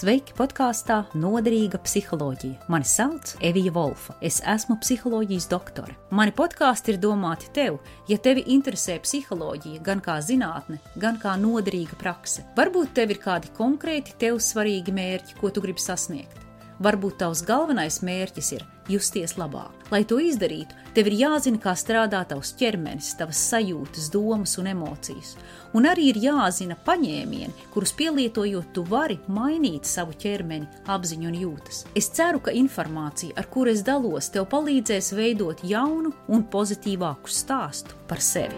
Sveiki podkāstā Noderīga psiholoģija. Mani sauc Evija Volfa. Es esmu psiholoģijas doktore. Mani podkāsti ir domāti tev, ja tevi interesē psiholoģija gan kā zinātne, gan kā noderīga prakse. Varbūt tev ir kādi konkrēti tev svarīgi mērķi, ko tu gribi sasniegt. Varbūt tavs galvenais mērķis ir justies labāk. Lai to izdarītu, tev ir jāzina, kā strādā tavs ķermenis, tavas sajūtas, domas un emocijas. Un arī ir jāzina paņēmieni, kurus pielietojot, tu vari mainīt savu ķermeni, apziņu un jūtas. Es ceru, ka informācija, ar kuru es dalos, tev palīdzēs veidot jaunu un pozitīvāku stāstu par sevi.